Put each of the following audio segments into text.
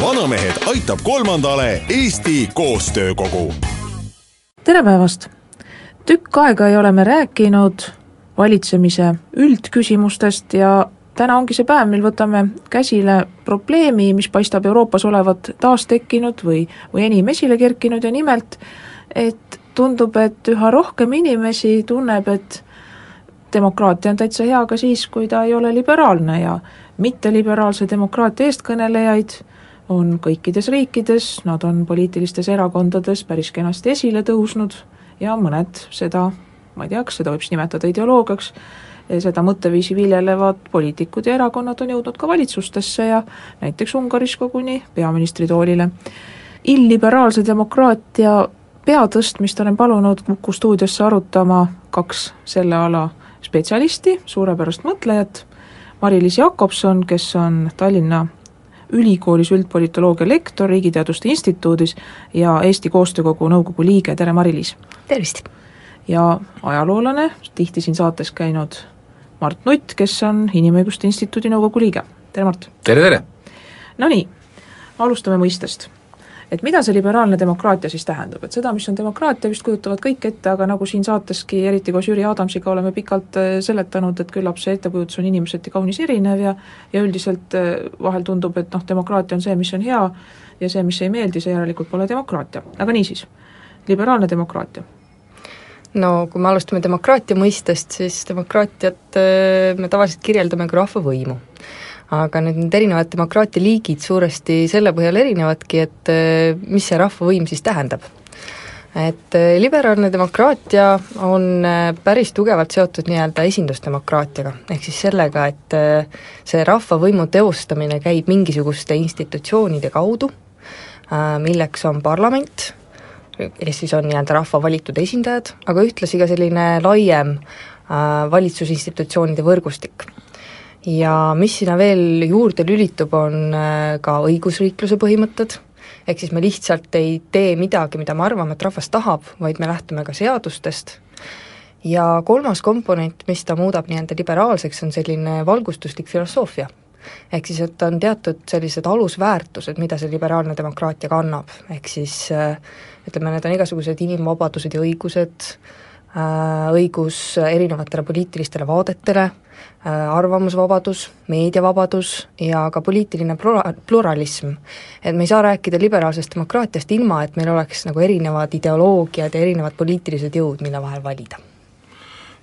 Vanamehed aitab kolmandale Eesti Koostöökogu. tere päevast! tükk aega ei ole me rääkinud valitsemise üldküsimustest ja täna ongi see päev, mil võtame käsile probleemi, mis paistab Euroopas olevat taastekkinud või, või enim esile kerkinud ja nimelt, et tundub, et üha rohkem inimesi tunneb, et demokraatia on täitsa hea ka siis, kui ta ei ole liberaalne ja mitteliberaalse demokraatia eestkõnelejaid on kõikides riikides, nad on poliitilistes erakondades päris kenasti esile tõusnud ja mõned seda, ma ei tea, kas seda võib siis nimetada ideoloogiaks, seda mõtteviisi viljelevad poliitikud ja erakonnad on jõudnud ka valitsustesse ja näiteks Ungaris koguni peaministritoolile. illiberaalse demokraatia peatõstmist olen palunud Kuku stuudiosse arutama kaks selle ala spetsialisti, suurepärast mõtlejat, Mari-Liis Jakobson, kes on Tallinna ülikoolis üldpolitoloogia lektor Riigiteaduste Instituudis ja Eesti Koostöökogu nõukogu liige, tere Mari-Liis! tervist! ja ajaloolane, tihti siin saates käinud Mart Nutt, kes on Inimõiguste Instituudi nõukogu liige, tere Mart! tere, tere! Nonii, alustame mõistest et mida see liberaalne demokraatia siis tähendab, et seda, mis on demokraatia, vist kujutavad kõik ette, aga nagu siin saateski, eriti koos Jüri Adamsiga oleme pikalt äh, seletanud, et küllap see ettekujutus on inimeseti kaunis erinev ja ja üldiselt äh, vahel tundub, et noh, demokraatia on see, mis on hea ja see, mis ei meeldi, see järelikult pole demokraatia. aga niisiis, liberaalne demokraatia. No kui me alustame demokraatia mõistest, siis demokraatiat äh, me tavaliselt kirjeldame kui rahvavõimu aga nüüd need erinevad demokraatia liigid suuresti selle põhjal erinevadki, et eh, mis see rahvavõim siis tähendab. et eh, liberaalne demokraatia on eh, päris tugevalt seotud nii-öelda esindusdemokraatiaga, ehk siis sellega, et see rahvavõimu teostamine käib mingisuguste institutsioonide kaudu, milleks on parlament, kes siis on nii-öelda rahva valitud esindajad, aga ühtlasi ka selline laiem valitsusinstitutsioonide võrgustik ja mis sinna veel juurde lülitub, on äh, ka õigusriikluse põhimõtted, ehk siis me lihtsalt ei tee midagi, mida me arvame, et rahvas tahab, vaid me lähtume ka seadustest, ja kolmas komponent, mis ta muudab nii-öelda liberaalseks, on selline valgustuslik filosoofia. ehk siis, et on teatud sellised alusväärtused, mida see liberaalne demokraatia kannab, ehk siis äh, ütleme, need on igasugused inimvabadused ja õigused, õigus erinevatele poliitilistele vaadetele, Äh, arvamusvabadus, meediavabadus ja ka poliitiline plura-, pluralism. et me ei saa rääkida liberaalsest demokraatiast ilma, et meil oleks nagu erinevad ideoloogiad ja erinevad poliitilised jõud, mille vahel valida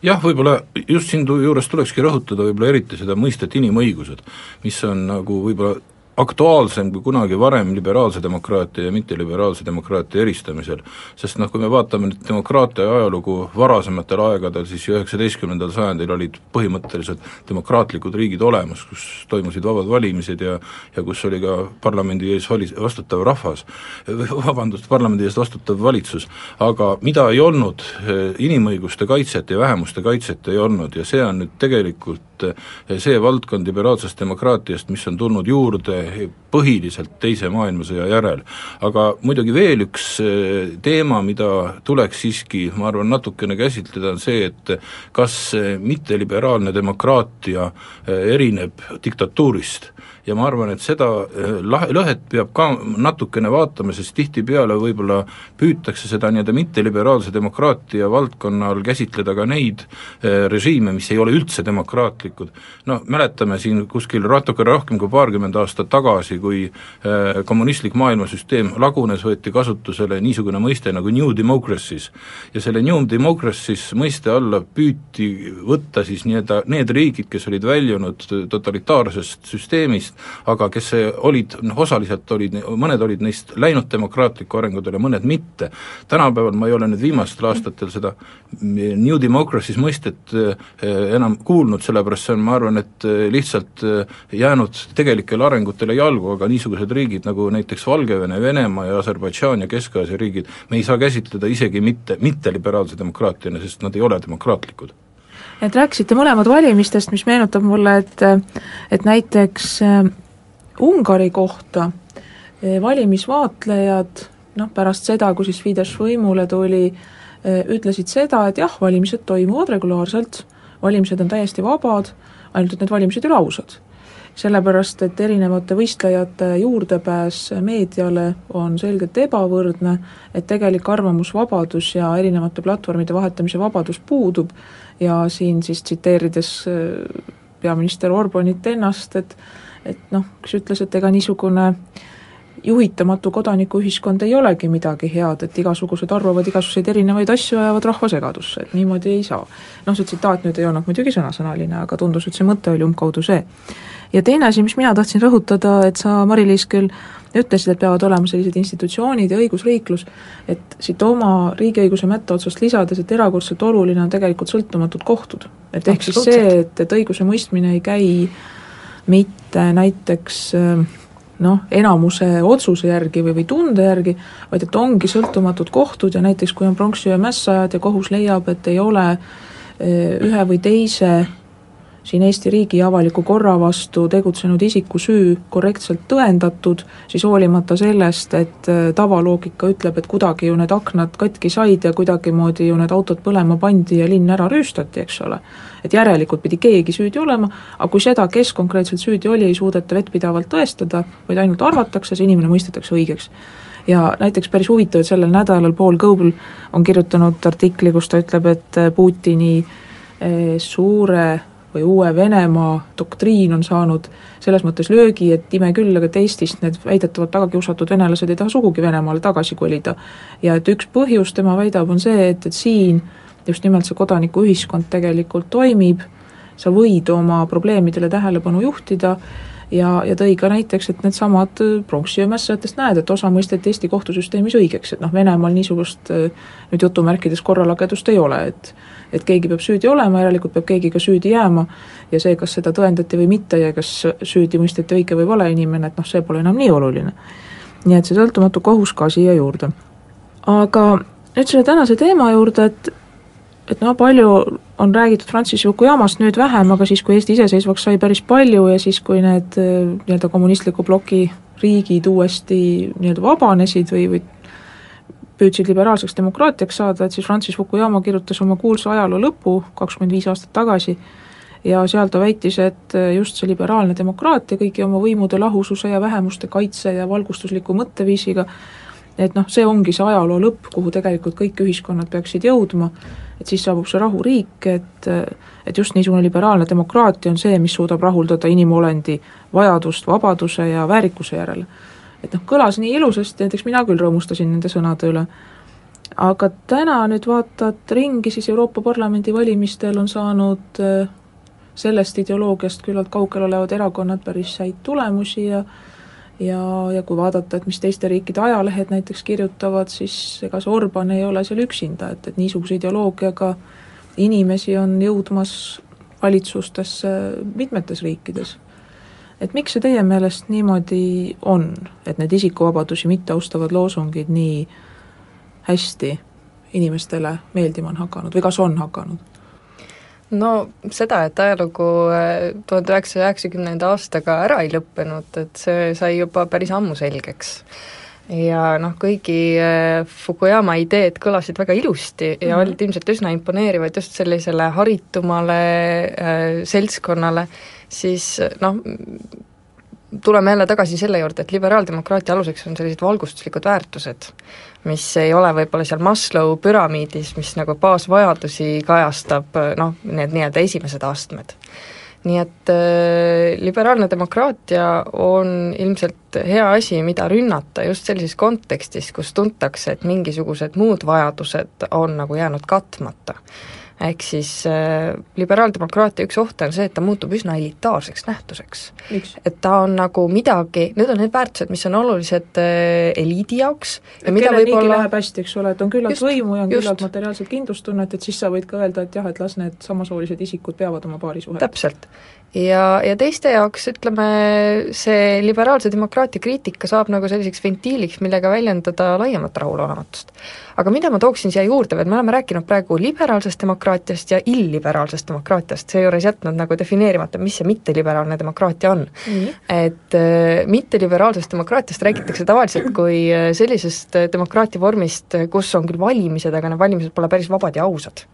jah, võib-olla just siin juures tulekski rõhutada võib-olla eriti seda mõistet inimõigused, mis on nagu võib-olla aktuaalsem kui kunagi varem liberaalse demokraatia ja mitteliberaalse demokraatia eristamisel. sest noh, kui me vaatame nüüd demokraatia ajalugu varasematel aegadel, siis üheksateistkümnendal sajandil olid põhimõtteliselt demokraatlikud riigid olemas, kus toimusid vabad valimised ja ja kus oli ka parlamendi ees vali-, vastutav rahvas, vabandust, parlamendi eest vastutav valitsus, aga mida ei olnud, inimõiguste kaitset ja vähemuste kaitset ei olnud ja see on nüüd tegelikult see valdkond liberaalsest demokraatiast, mis on tulnud juurde põhiliselt Teise maailmasõja järel. aga muidugi veel üks eh, teema, mida tuleks siiski, ma arvan, natukene käsitleda, on see, et kas mitteliberaalne demokraatia eh, erineb diktatuurist ja ma arvan, et seda eh, lahe, lõhet peab ka natukene vaatama, sest tihtipeale võib-olla püütakse seda nii-öelda mitteliberaalse demokraatia valdkonna all käsitleda ka neid režiime, mis ei ole üldse demokraatlikud. No mäletame siin kuskil natukene rohkem kui paarkümmend aastat tagasi, kui eh, kommunistlik maailmasüsteem lagunes, võeti kasutusele niisugune mõiste nagu new democracies. ja selle new democracies mõiste alla püüti võtta siis nii-öelda need riigid, kes olid väljunud totalitaarsest süsteemist, aga kes olid, noh osaliselt olid, mõned olid neist läinud demokraatlikku arengutele, mõned mitte. tänapäeval ma ei ole nüüd viimastel aastatel seda New Democracy's mõistet enam kuulnud, sellepärast see on, ma arvan, et lihtsalt jäänud tegelikele arengutele jalgu, aga niisugused riigid nagu näiteks Valgevene, Venemaa ja Aserbaidžaan ja Kesk-Aasia riigid, me ei saa käsitleda isegi mitte, mitte liberaalse demokraatiana, sest nad ei ole demokraatlikud. Et rääkisite mõlemad valimistest, mis meenutab mulle, et et näiteks äh, Ungari kohta äh, valimisvaatlejad noh, pärast seda, kui siis Fidesz võimule tuli, äh, ütlesid seda, et jah, valimised toimuvad regulaarselt, valimised on täiesti vabad, ainult et need valimised ei ole ausad. Sellepärast, et erinevate võistlejate juurdepääs meediale on selgelt ebavõrdne, et tegelik arvamusvabadus ja erinevate platvormide vahetamise vabadus puudub. Ja siin siis tsiteerides äh, peaminister Orbanit ennast, et et noh, kes ütles, et ega niisugune juhitamatu kodanikuühiskond ei olegi midagi head, et igasugused arvavad igasuguseid erinevaid asju, ajavad rahva segadusse, et niimoodi ei saa. noh, see tsitaat nüüd ei olnud muidugi sõnasõnaline, aga tundus, et see mõte oli umbkaudu see ja teine asi, mis mina tahtsin rõhutada, et sa, Mari-Liis, küll ütlesid, et peavad olema sellised institutsioonid ja õigusriiklus, et siit oma riigiõiguse mätta otsast lisades, et erakordselt oluline on tegelikult sõltumatud kohtud. et ehk siis see, et, et õigusemõistmine ei käi mitte näiteks noh, enamuse otsuse järgi või, või tunde järgi, vaid et ongi sõltumatud kohtud ja näiteks kui on pronksiöö mässajad ja kohus leiab, et ei ole eh, ühe või teise siin Eesti riigi ja avaliku korra vastu tegutsenud isiku süü korrektselt tõendatud, siis hoolimata sellest, et äh, tavaloogika ütleb, et kuidagi ju need aknad katki said ja kuidagimoodi ju need autod põlema pandi ja linn ära rüüstati, eks ole, et järelikult pidi keegi süüdi olema, aga kui seda, kes konkreetselt süüdi oli, ei suudeta vettpidavalt tõestada, vaid ainult arvatakse, see inimene mõistetakse õigeks. Ja näiteks päris huvitav, et sellel nädalal Paul Goebel on kirjutanud artikli, kus ta ütleb, et äh, Putini äh, suure või uue Venemaa doktriin on saanud selles mõttes löögi, et ime küll, aga et Eestist need väidetavalt tagakiusatud venelased ei taha sugugi Venemaale tagasi kolida. ja et üks põhjus, tema väidab, on see, et, et siin just nimelt see kodanikuühiskond tegelikult toimib, sa võid oma probleemidele tähelepanu juhtida ja, ja tõi ka näiteks, et needsamad pronksiöö mässajatest näed, et osa mõisteti Eesti kohtusüsteemis õigeks, et noh, Venemaal niisugust nüüd jutumärkides korralagedust ei ole, et et keegi peab süüdi olema, järelikult peab keegi ka süüdi jääma ja see, kas seda tõendati või mitte ja kas süüdi mõisteti õige või vale inimene, et noh, see pole enam nii oluline. nii et see sõltumatu kohus ka siia juurde. aga nüüd selle tänase teema juurde, et et noh, palju on räägitud Francis Fukuyamast, nüüd vähem, aga siis, kui Eesti iseseisvaks sai päris palju ja siis, kui need nii-öelda kommunistliku ploki riigid uuesti nii-öelda vabanesid või, või püüdsid liberaalseks demokraatiaks saada, et siis Francis Fukuyama kirjutas oma kuulsa ajaloo lõpu kakskümmend viis aastat tagasi ja seal ta väitis, et just see liberaalne demokraatia kõigi oma võimude lahususe ja vähemuste kaitse ja valgustusliku mõtteviisiga, et noh, see ongi see ajaloo lõpp, kuhu tegelikult kõik ühiskonnad peaksid jõudma, et siis saabub see rahuriik, et et just niisugune liberaalne demokraatia on see, mis suudab rahuldada inimolendi vajadust vabaduse ja väärikuse järele et noh, kõlas nii ilusasti, näiteks mina küll rõõmustasin nende sõnade üle. aga täna nüüd vaatad ringi, siis Euroopa Parlamendi valimistel on saanud äh, sellest ideoloogiast küllalt kaugel olevad erakonnad päris häid tulemusi ja ja, ja kui vaadata, et mis teiste riikide ajalehed näiteks kirjutavad, siis ega see Orban ei ole seal üksinda, et, et niisuguse ideoloogiaga inimesi on jõudmas valitsustesse mitmetes riikides et miks see teie meelest niimoodi on, et need isikuvabadusi mitteaustavad loosungid nii hästi inimestele meeldima on hakanud või kas on hakanud? no seda, et ajalugu äh, tuhande üheksasaja üheksakümnenda aastaga ära ei lõppenud, et see sai juba päris ammu selgeks ja noh, kõigi äh, Fukuyama ideed kõlasid väga ilusti ja mm -hmm. olid ilmselt üsna imponeerivad just sellisele haritumale äh, seltskonnale, siis noh, tuleme jälle tagasi selle juurde, et liberaaldemokraatia aluseks on sellised valgustuslikud väärtused, mis ei ole võib-olla seal Maslow püramiidis, mis nagu baasvajadusi kajastab noh, need nii-öelda esimesed astmed. nii et äh, liberaalne demokraatia on ilmselt hea asi, mida rünnata just sellises kontekstis, kus tuntakse, et mingisugused muud vajadused on nagu jäänud katmata ehk siis äh, liberaaldemokraatia üks ohte on see, et ta muutub üsna elitaarseks nähtuseks. et ta on nagu midagi, need on need väärtused, mis on olulised äh, eliidi jaoks ja mida võib-olla läheb hästi, eks ole, et on küllalt just, võimu ja on just. küllalt materiaalset kindlustunnet, et siis sa võid ka öelda, et jah, et las need samasoolised isikud peavad oma paarisuhet. täpselt ja, ja teiste jaoks ütleme, see liberaalse demokraatia kriitika saab nagu selliseks ventiiliks, millega väljendada laiemat rahulolematust. aga mida ma tooksin siia juurde, et me oleme rääkinud praegu liberaalsest demokraatiast ja illiberaalsest demokraatiast, seejuures jätnud nagu defineerimata, mis see mitteliberaalne demokraatia on. Mm.. et äh, mitteliberaalsest demokraatiast räägitakse tavaliselt kui äh, sellisest äh, demokraatia vormist, kus on küll valimised, aga need valimised pole päris vabad ja ausad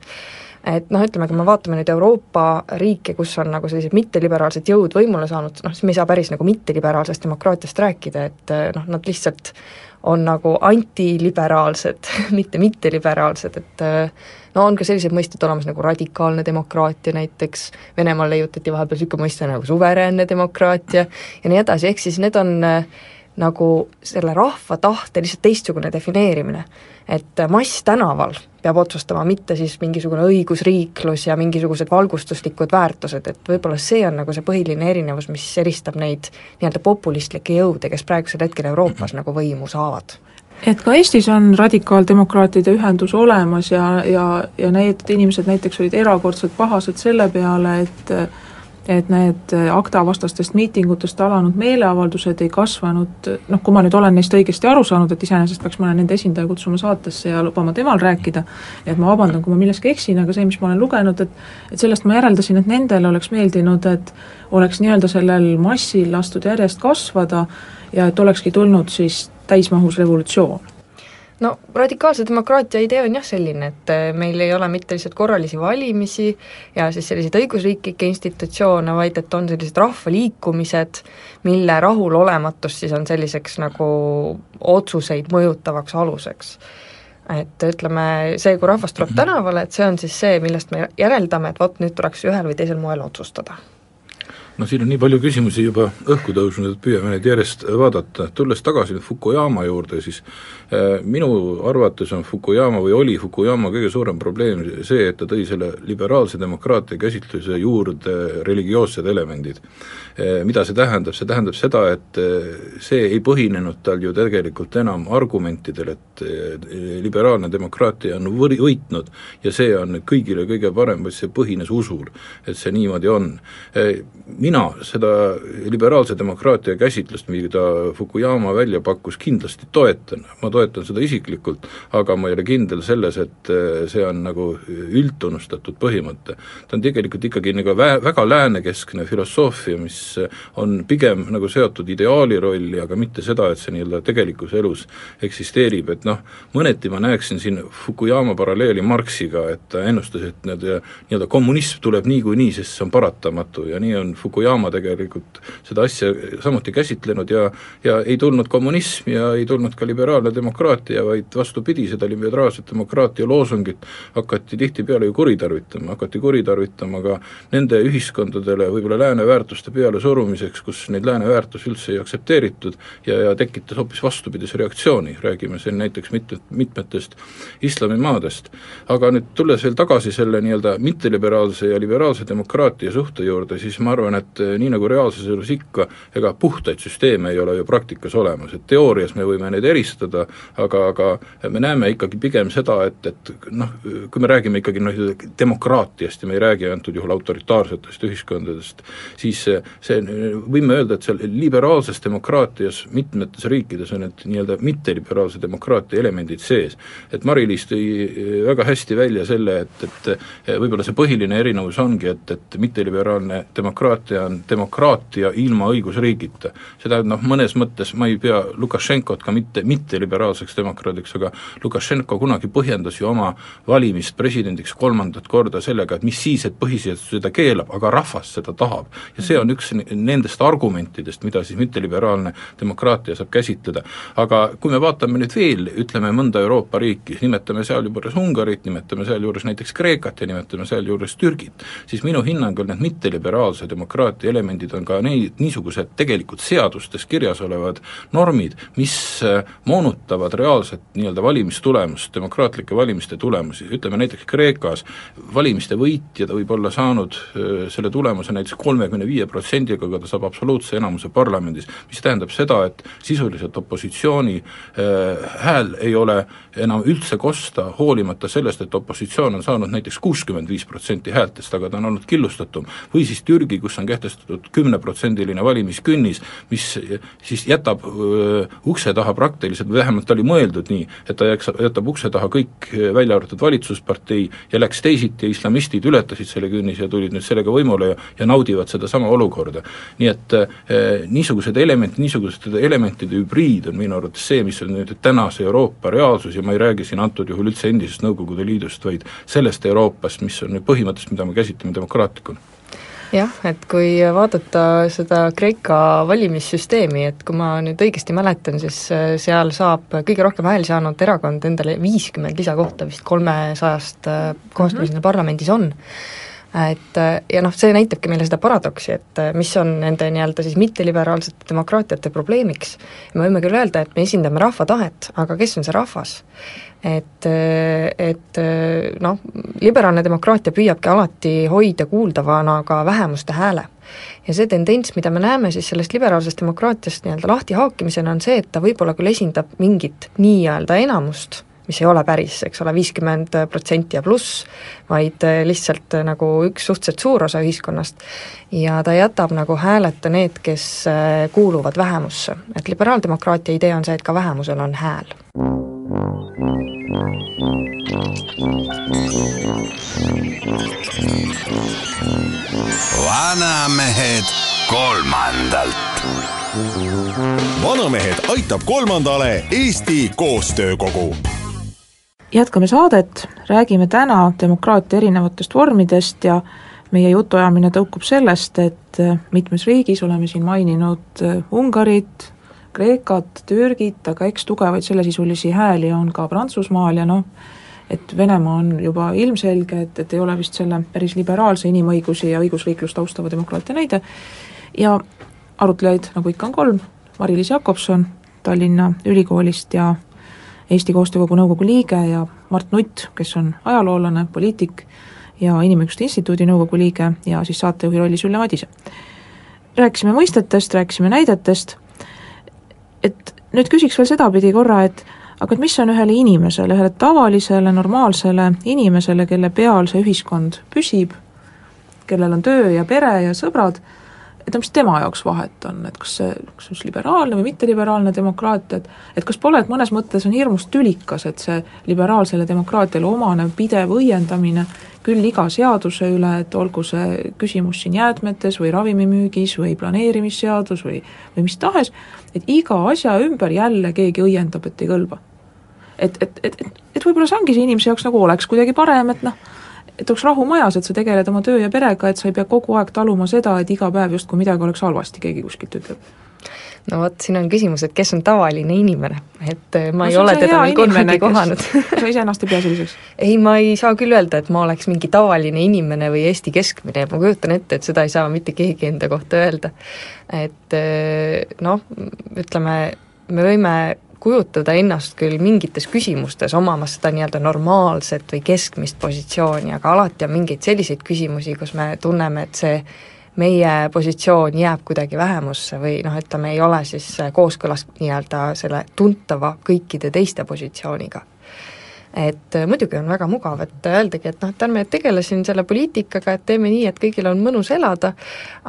et noh, ütleme, kui me vaatame nüüd Euroopa riike, kus on nagu sellised mitteliberaalsed jõud võimule saanud, noh siis me ei saa päris nagu mitteliberaalsest demokraatiast rääkida, et noh, nad lihtsalt on nagu antiliberaalsed mitte mitteliberaalsed, et no on ka sellised mõisted olemas nagu radikaalne demokraatia näiteks, Venemaal leiutati vahepeal niisugune mõiste nagu suveräänne demokraatia ja nii edasi, ehk siis need on äh, nagu selle rahva tahte lihtsalt teistsugune defineerimine. et mass tänaval peab otsustama, mitte siis mingisugune õigusriiklus ja mingisugused valgustuslikud väärtused, et võib-olla see on nagu see põhiline erinevus, mis eristab neid nii-öelda populistlikke jõude, kes praegusel hetkel Euroopas nagu võimu saavad. Et ka Eestis on radikaaldemokraatide ühendus olemas ja, ja, ja need inimesed näiteks olid erakordselt pahased selle peale, et et need akta vastastest miitingutest alanud meeleavaldused ei kasvanud, noh, kui ma nüüd olen neist õigesti aru saanud, et iseenesest peaks mõne nende esindaja kutsuma saatesse ja lubama temal rääkida, et ma vabandan, kui ma milleski eksin, aga see, mis ma olen lugenud, et et sellest ma järeldasin, et nendele oleks meeldinud, et oleks nii-öelda sellel massil lastud järjest kasvada ja et olekski tulnud siis täismahus revolutsioon no radikaalse demokraatia idee on jah selline, et äh, meil ei ole mitte lihtsalt korralisi valimisi ja siis selliseid õigusriiklikke institutsioone, vaid et on sellised rahvaliikumised, mille rahulolematus siis on selliseks nagu otsuseid mõjutavaks aluseks. Et ütleme, see, kui rahvas tuleb tänavale, et see on siis see, millest me järeldame, et vot nüüd tuleks ühel või teisel moel otsustada no siin on nii palju küsimusi juba õhku tõusnud, et püüame neid järjest vaadata, tulles tagasi nüüd Fukuyama juurde, siis äh, minu arvates on Fukuyama või oli Fukuyama kõige suurem probleem see, et ta tõi selle liberaalse demokraatia käsitluse juurde religioossed elemendid. Mida see tähendab, see tähendab seda, et äh, see ei põhinenud tal ju tegelikult enam argumentidel, et äh, liberaalne demokraatia on võri-, võitnud ja see on kõigile kõige parem, vaid see põhines usul, et see niimoodi on. Äh, mina seda liberaalse demokraatia käsitlust, mida Fukuyama välja pakkus, kindlasti toetan, ma toetan seda isiklikult, aga ma ei ole kindel selles, et eh, see on nagu üldtunnustatud põhimõte. ta on tegelikult ikkagi nagu vä-, väga läänekeskne filosoofia, mis on pigem nagu seotud ideaali rolli, aga mitte seda, et see nii-öelda tegelikus elus eksisteerib, et noh, mõneti ma näeksin siin Fukuyama paralleeli Marxiga, et ta ennustas, et need nii-öelda kommunism tuleb niikuinii, sest see on paratamatu ja nii on Fukuyama tegelikult seda asja samuti käsitlenud ja ja ei tulnud kommunism ja ei tulnud ka liberaalne demokraatia, vaid vastupidi, seda liberaalset demokraatia loosungit hakati tihtipeale ju kuritarvitama, hakati kuritarvitama ka nende ühiskondadele võib-olla lääne väärtuste pealesurumiseks, kus neid lääne väärtusi üldse ei aktsepteeritud ja, ja tekitas hoopis vastupidise reaktsiooni, räägime siin näiteks mitmet, mitmetest islamimaadest. aga nüüd tulles veel tagasi selle nii-öelda mitteliberaalse ja liberaalse demokraatia suhte juurde, siis ma arvan, et et eh, nii nagu reaalses elus ikka, ega puhtaid süsteeme ei ole ju praktikas olemas, et teoorias me võime neid eristada, aga, aga me näeme ikkagi pigem seda, et, et noh, kui me räägime ikkagi noh, demokraatiast ja me ei räägi antud juhul autoritaarsetest ühiskondadest, siis see, võime öelda, et seal liberaalses demokraatias mitmetes riikides on need nii-öelda mitteliberaalse demokraatia elemendid sees. et Mari-Liis tõi eh, väga hästi välja selle, et, et eh, võib-olla see põhiline erinevus ongi, et, et mitteliberaalne demokraatia on demokraatia ilma õigusriigita. see tähendab, noh mõnes mõttes ma ei pea Lukašenkot ka mitte, mitte liberaalseks demokraadiks, aga Lukašenko kunagi põhjendas ju oma valimist presidendiks kolmandat korda sellega, et mis siis, et põhiseadus seda keelab, aga rahvas seda tahab. ja see on üks nendest argumentidest, mida siis mitteliberaalne demokraatia saab käsitleda. aga kui me vaatame nüüd veel, ütleme mõnda Euroopa riiki, nimetame sealjuures Ungarit, nimetame sealjuures näiteks Kreekat ja nimetame sealjuures Türgit, siis minu hinnangul need mitteliberaalse demokraatia elemendid on ka neid, niisugused tegelikult seadustes kirjas olevad normid, mis äh, moonutavad reaalset nii-öelda valimistulemust, demokraatlike valimiste tulemusi, ütleme näiteks Kreekas valimiste võitja, ta võib olla saanud äh, selle tulemuse näiteks kolmekümne viie protsendiga, aga ta saab absoluutse enamuse parlamendis, mis tähendab seda, et sisuliselt opositsiooni äh, hääl ei ole enam üldse kosta, hoolimata sellest, et opositsioon on saanud näiteks kuuskümmend viis protsenti häältest, aga ta on olnud killustatum, või siis Türgi, kus on kehtestatud kümneprotsendiline valimiskünnis, mis siis jätab öö, ukse taha praktiliselt, või vähemalt oli mõeldud nii, et ta jääks, jätab ukse taha kõik, välja arvatud valitsuspartei, ja läks teisiti islamistid ületasid selle künnise ja tulid nüüd sellega võimule ja, ja naudivad sedasama olukorda. Nii et eh, niisugused elemendid, niisugused elementide hübriid on minu arvates see, mis on nüüd tänase Euroopa reaalsus ja ma ei räägi siin antud juhul üldse endisest Nõukogude Liidust, vaid sellest Euroopast, mis on nüüd põhimõtteliselt, mida me käsitleme demokraatlikuna. Jah, et kui vaadata seda Kreeka valimissüsteemi, et kui ma nüüd õigesti mäletan, siis äh, seal saab kõige rohkem hääli saanud erakond endale viiskümmend lisakohta vist kolmesajast äh, kohast, mis mm -hmm. neil parlamendis on et ja noh, see näitabki meile seda paradoksi, et mis on nende nii-öelda siis mitteliberaalsete demokraatiate probleemiks. me võime küll öelda, et me esindame rahva tahet, aga kes on see rahvas? et, et noh, liberaalne demokraatia püüabki alati hoida kuuldavana ka vähemuste hääle. ja see tendents, mida me näeme siis sellest liberaalsest demokraatiast nii-öelda lahtihaakimisena, on see, et ta võib-olla küll esindab mingit nii-öelda enamust, mis ei ole päris, eks ole, viiskümmend protsenti ja pluss, vaid lihtsalt nagu üks suhteliselt suur osa ühiskonnast, ja ta jätab nagu hääleta need, kes kuuluvad vähemusse. et liberaaldemokraatia idee on see, et ka vähemusel on hääl vanamehed kolmandalt. vanamehed aitab kolmandale Eesti Koostöökogu jätkame saadet, räägime täna demokraatia erinevatest vormidest ja meie jutuajamine tõukub sellest, et mitmes riigis oleme siin maininud Ungarit, Kreekat, Türgit, aga eks tugevaid sellesisulisi hääli on ka Prantsusmaal ja noh, et Venemaa on juba ilmselge, et, et ei ole vist selle päris liberaalse inimõigusi ja õigusriiklust austava demokraatia näide, ja arutlejaid, nagu ikka, on kolm, Mari-Liis Jakobson Tallinna Ülikoolist ja Eesti Koostöökogu nõukogu liige ja Mart Nutt, kes on ajaloolane, poliitik ja Inimõiguste Instituudi nõukogu liige ja siis saatejuhi rollis Ülle Madise. rääkisime mõistetest, rääkisime näidetest et nüüd küsiks veel sedapidi korra, et aga et mis on ühele inimesele, ühele tavalisele normaalsele inimesele, kelle peal see ühiskond püsib, kellel on töö ja pere ja sõbrad, et mis tema jaoks vahet on, et kas see, kas see on liberaalne või mitteliberaalne demokraatia, et et kas pole, et mõnes mõttes on hirmus tülikas, et see liberaalsele demokraatiale omane pidev õiendamine küll iga seaduse üle, et olgu see küsimus siin jäätmetes või ravimimüügis või planeerimisseadus või või mis tahes, et iga asja ümber jälle keegi õiendab, et ei kõlba. et, et, et, et, et võib-olla see ongi see inimese jaoks nagu oleks kuidagi parem, et noh, et oleks rahu majas, et sa tegeled oma töö ja perega, et sa ei pea kogu aeg taluma seda, et iga päev justkui midagi oleks halvasti, keegi kuskilt ütleb no vot, siin on küsimus, et kes on tavaline inimene, et äh, ma no, ei ole teda veel kunagi kohanud. sa iseennast ei pea selliseks? ei, ma ei saa küll öelda, et ma oleks mingi tavaline inimene või Eesti keskmine, ma kujutan ette, et seda ei saa mitte keegi enda kohta öelda. et äh, noh, ütleme, me võime kujutada ennast küll mingites küsimustes omamas seda nii-öelda normaalset või keskmist positsiooni, aga alati on mingeid selliseid küsimusi, kus me tunneme, et see meie positsioon jääb kuidagi vähemusse või noh, ütleme, ei ole siis kooskõlas nii-öelda selle tuntava kõikide teiste positsiooniga et äh, muidugi on väga mugav, et öeldagi, et noh, et ärme tegele siin selle poliitikaga, et teeme nii, et kõigil on mõnus elada,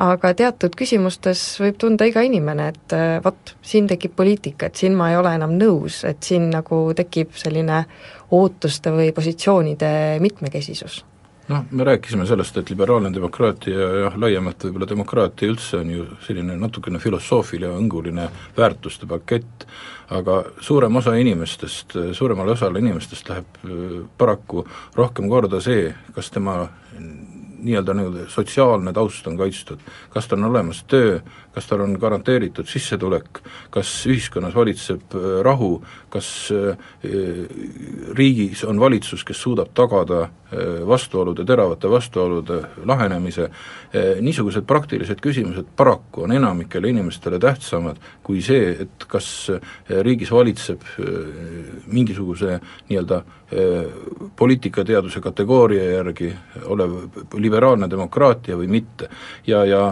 aga teatud küsimustes võib tunda iga inimene, et äh, vot, siin tekib poliitika, et siin ma ei ole enam nõus, et siin nagu tekib selline ootuste või positsioonide mitmekesisus noh, me rääkisime sellest, et liberaalne demokraatia ja laiemalt võib-olla demokraatia üldse on ju selline natukene filosoofiline õnguline väärtuste pakett, aga suurem osa inimestest, suuremale osale inimestest läheb äh, paraku rohkem korda see, kas tema nii-öelda nii-öelda sotsiaalne taust on kaitstud, kas tal on olemas töö, kas tal on garanteeritud sissetulek, kas ühiskonnas valitseb äh, rahu, kas äh, riigis on valitsus, kes suudab tagada äh, vastuolude, teravate vastuolude lahenemise, niisugused praktilised küsimused paraku on enamikele inimestele tähtsamad kui see, et kas riigis valitseb mingisuguse nii-öelda poliitikateaduse kategooria järgi olev liberaalne demokraatia või mitte. ja, ja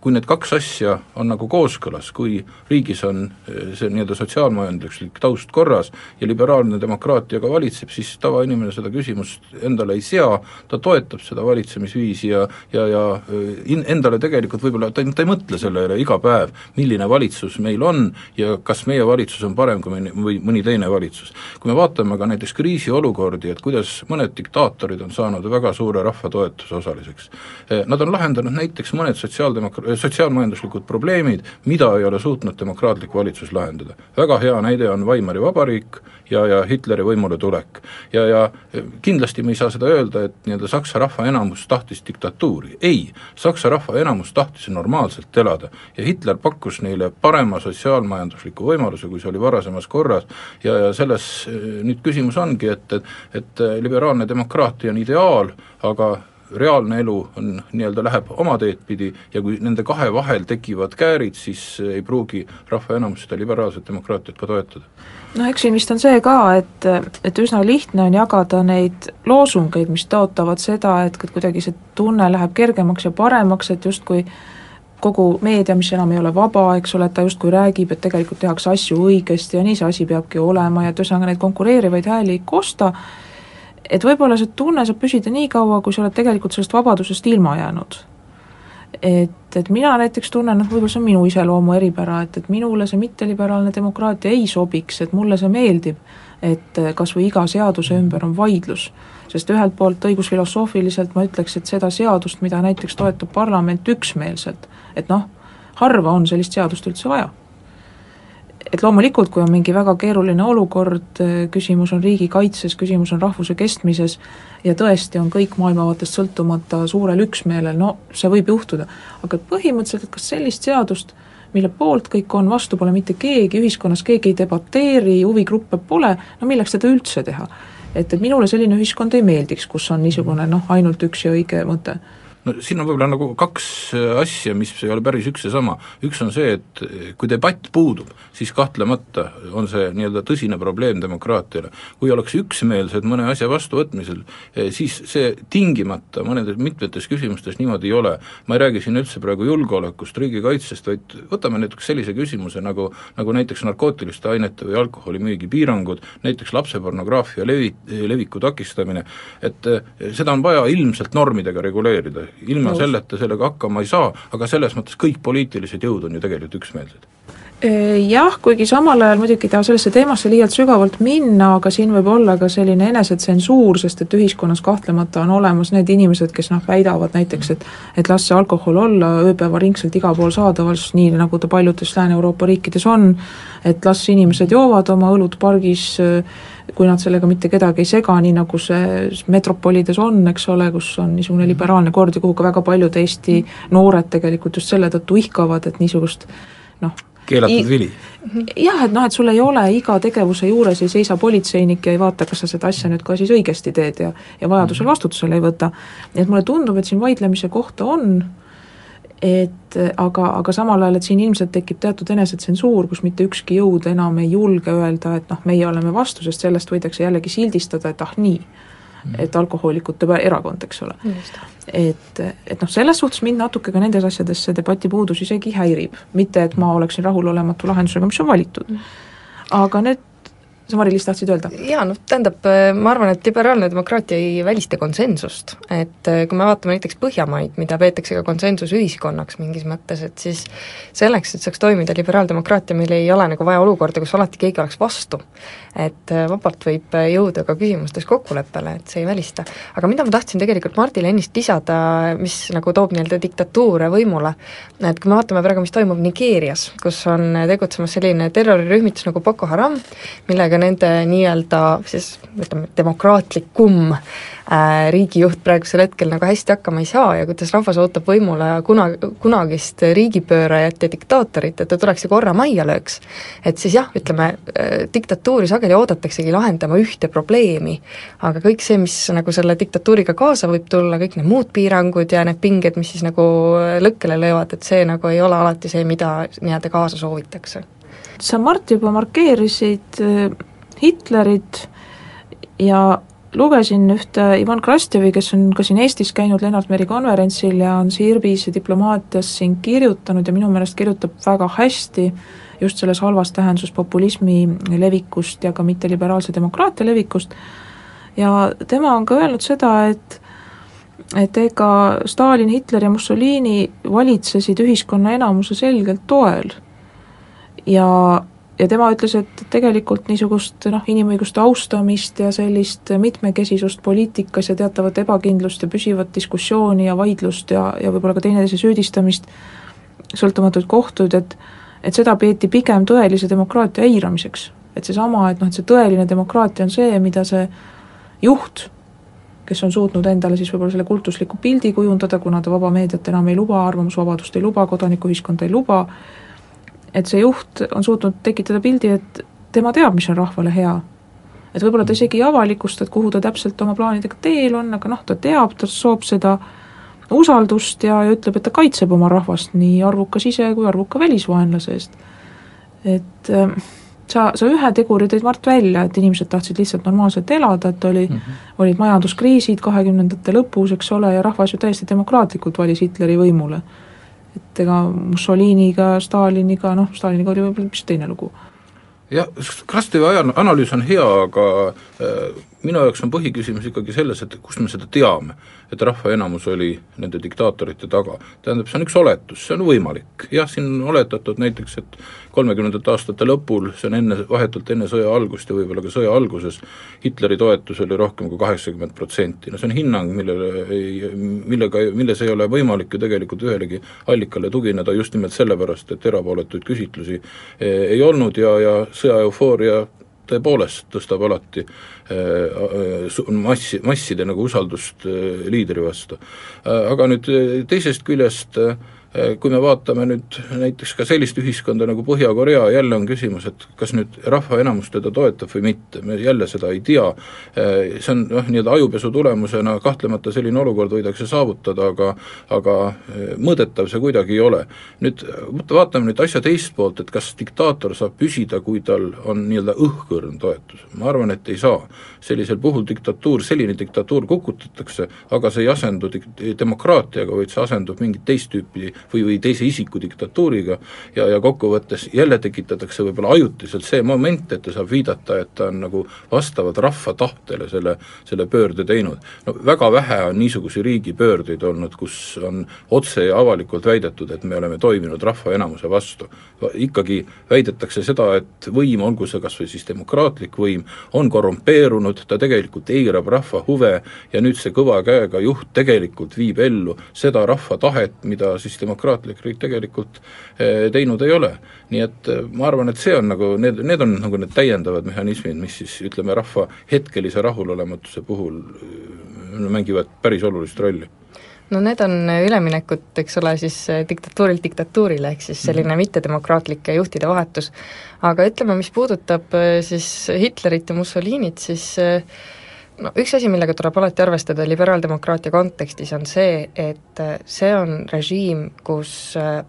kui need kaks asja on nagu kooskõlas, kui riigis on eh, see nii-öelda sotsiaalmajanduslik taust korras ja liberaalne demokraatia ka valitseb, siis tavainimene seda küsimust endale ei sea, ta toetab seda valitsemisviisi ja ja, ja eh, in-, endale tegelikult võib-olla, ta ei, ta ei mõtle selle üle iga päev, milline valitsus meil on ja kas meie valitsus on parem kui mõni, või mõni teine valitsus. kui me vaatame ka näiteks kriisiolukordi, et kuidas mõned diktaatorid on saanud väga suure rahva toetuse osaliseks, eh, nad on lahendanud näiteks mõned sotsiaaldemokra-, sotsiaalmajanduslikud probleemid, mida ei ole suutnud demokraatlik valitsus lahendada. väga hea näide on Weimari vabariik ja, ja Hitleri võimule tulek. ja, ja kindlasti me ei saa seda öelda, et nii-öelda Saksa rahva enamus tahtis diktatuuri, ei, Saksa rahva enamus tahtis normaalselt elada ja Hitler pakkus neile parema sotsiaalmajandusliku võimaluse, kui see oli varasemas korras, ja, ja selles nüüd küsimus ongi, et, et et liberaalne demokraatia on ideaal, aga reaalne elu on, nii-öelda läheb oma teed pidi ja kui nende kahe vahel tekivad käärid, siis ei pruugi rahva enamus seda liberaalset demokraatiat ka toetada. no eks siin vist on see ka, et, et üsna lihtne on jagada neid loosungeid, mis tõotavad seda, et kuidagi see tunne läheb kergemaks ja paremaks, et justkui kogu meedia, mis enam ei ole vaba, eks ole, et ta justkui räägib, et tegelikult tehakse asju õigesti ja nii see asi peabki olema ja et ühesõnaga neid konkureerivaid hääli ei kosta, et võib-olla see tunne saab püsida nii kaua, kui sa oled tegelikult sellest vabadusest ilma jäänud. et, et mina näiteks tunnen, noh võib-olla see on minu iseloomu eripära, et, et minule see mitteliberaalne demokraatia ei sobiks, et mulle see meeldib, et kas või iga seaduse ümber on vaidlus. sest ühelt poolt õigusfilosoofiliselt ma ütleks, et seda seadust, mida näiteks toetab parlament üksmeelselt, et noh, harva on sellist seadust üldse vaja et loomulikult, kui on mingi väga keeruline olukord, küsimus on riigikaitses, küsimus on rahvuse kestmises ja tõesti on kõik maailmavaatest sõltumata suurel üksmeelel, no see võib juhtuda. aga põhimõtteliselt, et kas sellist seadust, mille poolt kõik on, vastu pole mitte keegi, ühiskonnas keegi ei debateeri, huvigruppe pole, no milleks seda üldse teha? et, et minule selline ühiskond ei meeldiks, kus on niisugune noh, ainult üks ja õige mõte no siin on võib-olla nagu kaks äh, asja, mis ei ole päris üks ja sama. üks on see, et äh, kui debatt puudub, siis kahtlemata on see nii-öelda tõsine probleem demokraatiale. kui ollakse üksmeelsed mõne asja vastuvõtmisel, äh, siis see tingimata mõnedes mitmetes küsimustes niimoodi ei ole. ma ei räägi siin üldse praegu julgeolekust, riigikaitsest, vaid võtame näiteks sellise küsimuse nagu, nagu näiteks narkootiliste ainete või alkoholimüügi piirangud, näiteks lapsepornograafia levi, leviku takistamine, et seda on vaja ilmselt normidega reguleerida, ilma Nõus. selleta sellega hakkama ei saa, aga selles mõttes kõik poliitilised jõud on ju tegelikult üksmeelsed jah, kuigi samal ajal muidugi ei taha sellesse teemasse liialt sügavalt minna, aga siin võib olla ka selline enesetsensuur, sest et ühiskonnas kahtlemata on olemas need inimesed, kes noh, väidavad näiteks, et et las see alkohol olla ööpäevaringselt igal pool saadaval, nii nagu ta paljudes Lääne-Euroopa riikides on, et las inimesed joovad oma õlut pargis, kui nad sellega mitte kedagi ei sega, nii nagu see metropolides on, eks ole, kus on niisugune liberaalne kord ja kuhu ka väga paljud Eesti noored tegelikult just selle tõttu ihkavad, et niisugust noh, keelatud vili. jah, et noh, et sul ei ole iga tegevuse juures ei seisa politseinik ja ei vaata, kas sa seda asja nüüd ka siis õigesti teed ja ja vajadusel mhm. vastutusele ei võta. nii et mulle tundub, et siin vaidlemise kohta on, et aga, aga samal ajal, et siin ilmselt tekib teatud enesetsensuur, kus mitte ükski jõud enam ei julge öelda, et noh, meie oleme vastu, sest sellest võidakse jällegi sildistada, et ah nii et alkohoolikute erakond, eks ole. et, et noh, selles suhtes mind natuke ka nendes asjades see debati puudus isegi häirib, mitte et ma oleksin rahulolematu lahendusega, mis on valitud. Mm. aga need sa, Mari-Liis, tahtsid öelda? jaa, noh tähendab, ma arvan, et liberaalne demokraatia ei välista konsensust, et eh, kui me vaatame näiteks Põhjamaid, mida peetakse ka konsensusühiskonnaks mingis mõttes, et siis selleks, et saaks toimida liberaaldemokraatia, meil ei ole nagu vaja olukorda, kus alati keegi oleks vastu. et eh, vabalt võib jõuda ka küsimustes kokkuleppele, et see ei välista. aga mida ma tahtsin tegelikult Mardile ennist lisada, mis nagu toob nii-öelda diktatuure võimule, et kui me vaatame praegu, mis toimub Nigeerias, kus on tegutsemas selline terrorirühmitus nagu Boko Haram, millega nende nii-öelda siis ütleme, demokraatlikum äh, riigijuht praegusel hetkel nagu hästi hakkama ei saa ja kuidas rahvas ootab võimule kuna, kunagist riigipöörajat ja diktaatorit, et ta tuleks ja korra majja lööks. et siis jah, ütleme, äh, diktatuuri sageli oodataksegi lahendama ühte probleemi, aga kõik see, mis nagu selle diktatuuriga kaasa võib tulla, kõik need muud piirangud ja need pinged, mis siis nagu lõkkele löövad, et see nagu ei ole alati see, mida nii-öelda kaasa soovitakse. sa, Mart, juba markeerisid äh, Hitlerit ja lugesin ühte Ivan Krastjevi, kes on ka siin Eestis käinud Lennart Meri konverentsil ja on Sirbis ja diplomaatias siin kirjutanud ja minu meelest kirjutab väga hästi just selles halvas tähenduses populismi levikust ja ka mitteliberaalse demokraatia levikust, ja tema on ka öelnud seda, et et ega Stalin, Hitler ja Mussolini valitsesid ühiskonna enamuse selgelt toel. ja ja tema ütles, et tegelikult niisugust noh, inimõiguste austamist ja sellist mitmekesisust poliitikas ja teatavat ebakindlust ja püsivat diskussiooni ja vaidlust ja, ja võib-olla ka teineteise süüdistamist, sõltumatuid kohtuid, et et seda peeti pigem tõelise demokraatia eiramiseks. et seesama, et noh, et see tõeline demokraatia on see, mida see juht, kes on suutnud endale siis võib-olla selle kultusliku pildi kujundada, kuna ta vaba meediat enam ei luba, arvamusvabadust ei luba, kodanikuühiskonda ei luba, et see juht on suutnud tekitada pildi, et tema teab, mis on rahvale hea. et võib-olla ta isegi ei avalikusta, et kuhu ta täpselt oma plaanidega teel on, aga noh, ta teab, ta soob seda usaldust ja, ja ütleb, et ta kaitseb oma rahvast nii arvuka sise- kui arvuka välisvaenlase eest. et äh, sa, sa ühe teguri tõid, Mart, välja, et inimesed tahtsid lihtsalt normaalselt elada, et oli mm, -hmm. olid majanduskriisid kahekümnendate lõpus, eks ole, ja rahvas ju täiesti demokraatlikult valis Hitleri võimule et ega Mussoliniga, Staliniga, noh, Staliniga oli võib-olla hoopis teine lugu. jah, Krastevi analüüs on hea, aga äh, minu jaoks on põhiküsimus ikkagi selles, et kust me seda teame, et rahva enamus oli nende diktaatorite taga. tähendab, see on üks oletus, see on võimalik, jah, siin on oletatud näiteks, et kolmekümnendate aastate lõpul, see on enne, vahetult enne sõja algust ja võib-olla ka sõja alguses, Hitleri toetus oli rohkem kui kaheksakümmend protsenti, no see on hinnang, millele ei, millega, milles ei ole võimalik ju tegelikult ühelegi allikale tugineda just nimelt sellepärast, et erapooletuid küsitlusi eh, ei olnud ja, ja sõja eufooria tõepoolest tõstab alati äh, äh, massi, masside nagu usaldust liidri vastu. Aga nüüd teisest küljest Äh, kui me vaatame nüüd näiteks ka sellist ühiskonda nagu Põhja-Korea, jälle on küsimus, et kas nüüd rahva enamus teda toetab või mitte, me jälle seda ei tea, äh, see on noh, nii-öelda ajupesu tulemusena kahtlemata selline olukord võidakse saavutada, aga aga äh, mõõdetav see kuidagi ei ole. nüüd vaatame nüüd asja teist poolt, et kas diktaator saab püsida, kui tal on nii-öelda õhkõrn toetus, ma arvan, et ei saa. sellisel puhul diktatuur, selline diktatuur kukutatakse, aga see ei asendu dik-, demokraatiaga, vaid see asendub mingit teist tüüpi või, või teise isiku diktatuuriga ja, ja kokkuvõttes jälle tekitatakse võib-olla ajutiselt see moment, et ta saab viidata, et ta on nagu vastavalt rahva tahtele selle, selle pöörde teinud. no väga vähe on niisuguseid riigipöördeid olnud, kus on otse ja avalikult väidetud, et me oleme toiminud rahva enamuse vastu. ikkagi väidetakse seda, et võim, olgu see kas või siis demokraatlik võim, on korrumpeerunud, ta tegelikult eirab rahva huve ja nüüd see kõva käega juht tegelikult viib ellu seda rahva tahet, mida siis demokraatlik riik tegelikult eh, teinud ei ole. nii et eh, ma arvan, et see on nagu, need, need on nagu need täiendavad mehhanismid, mis siis ütleme, rahva hetkelise rahulolematuse puhul eh, mängivad päris olulist rolli no need on üleminekud, eks ole, siis diktatuurilt diktatuurile, ehk siis selline mm -hmm. mittedemokraatlike juhtide vahetus. aga ütleme, mis puudutab siis Hitlerit ja Mussolinit, siis äh, no üks asi, millega tuleb alati arvestada liberaaldemokraatia kontekstis, on see, et äh, see on režiim, kus äh,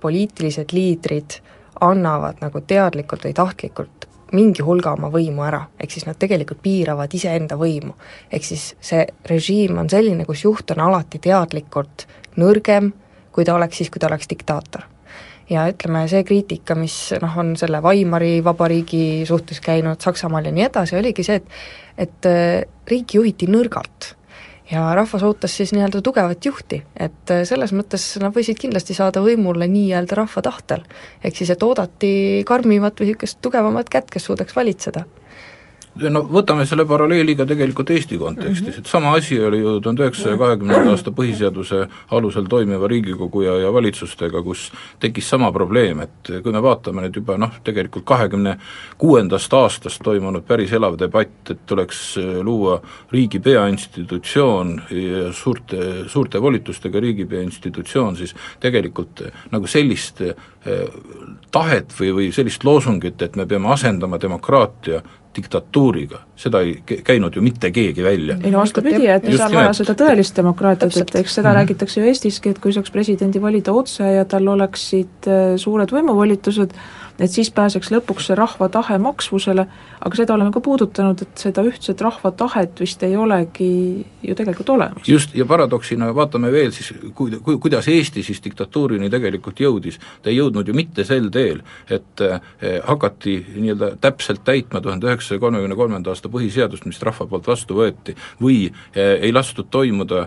poliitilised liidrid annavad nagu teadlikult või tahtlikult mingi hulga oma võimu ära, ehk siis nad tegelikult piiravad iseenda võimu. ehk siis see režiim on selline, kus juht on alati teadlikult nõrgem, kui ta oleks siis, kui ta oleks diktaator ja ütleme, see kriitika, mis noh, on selle Weimari vabariigi suhtes käinud Saksamaal ja nii edasi, oligi see, et et äh, riiki juhiti nõrgalt ja rahvas ootas siis nii-öelda tugevat juhti, et äh, selles mõttes nad võisid kindlasti saada võimule nii-öelda rahva tahtel. ehk siis, et oodati karmimat või niisugust tugevamat kätt, kes suudaks valitseda no võtame selle paralleeli ka tegelikult Eesti kontekstis, et sama asi oli ju tuhande üheksasaja kahekümnenda aasta põhiseaduse alusel toimiva Riigikogu ja, ja valitsustega, kus tekkis sama probleem, et kui me vaatame nüüd juba noh, tegelikult kahekümne kuuendast aastast toimunud päris elav debatt, et tuleks äh, luua riigi peainstitutsioon ja suurte, suurte volitustega riigipea institutsioon, siis tegelikult äh, nagu sellist tahet või, või sellist loosungit, et me peame asendama demokraatia diktatuuriga, seda ei käinud ju mitte keegi välja. ei no vastupidi, et meil on vaja seda tõelist demokraatiat, et eks seda mm -hmm. räägitakse ju Eestiski, et kui saaks presidendi valida otse ja tal oleksid äh, suured võimuvolitused, et siis pääseks lõpuks see rahva tahe maksvusele, aga seda oleme ka puudutanud, et seda ühtset rahva tahet vist ei olegi ju tegelikult olemas. just, ja paradoksina vaatame veel siis, ku-, ku-, kuidas Eesti siis diktatuurini tegelikult jõudis, ta ei jõudnud ju mitte sel teel, et eh, hakati nii-öelda täpselt täitma tuhande üheksasaja kolmekümne kolmanda aasta põhiseadust, mis rahva poolt vastu võeti, või eh, ei lastud toimuda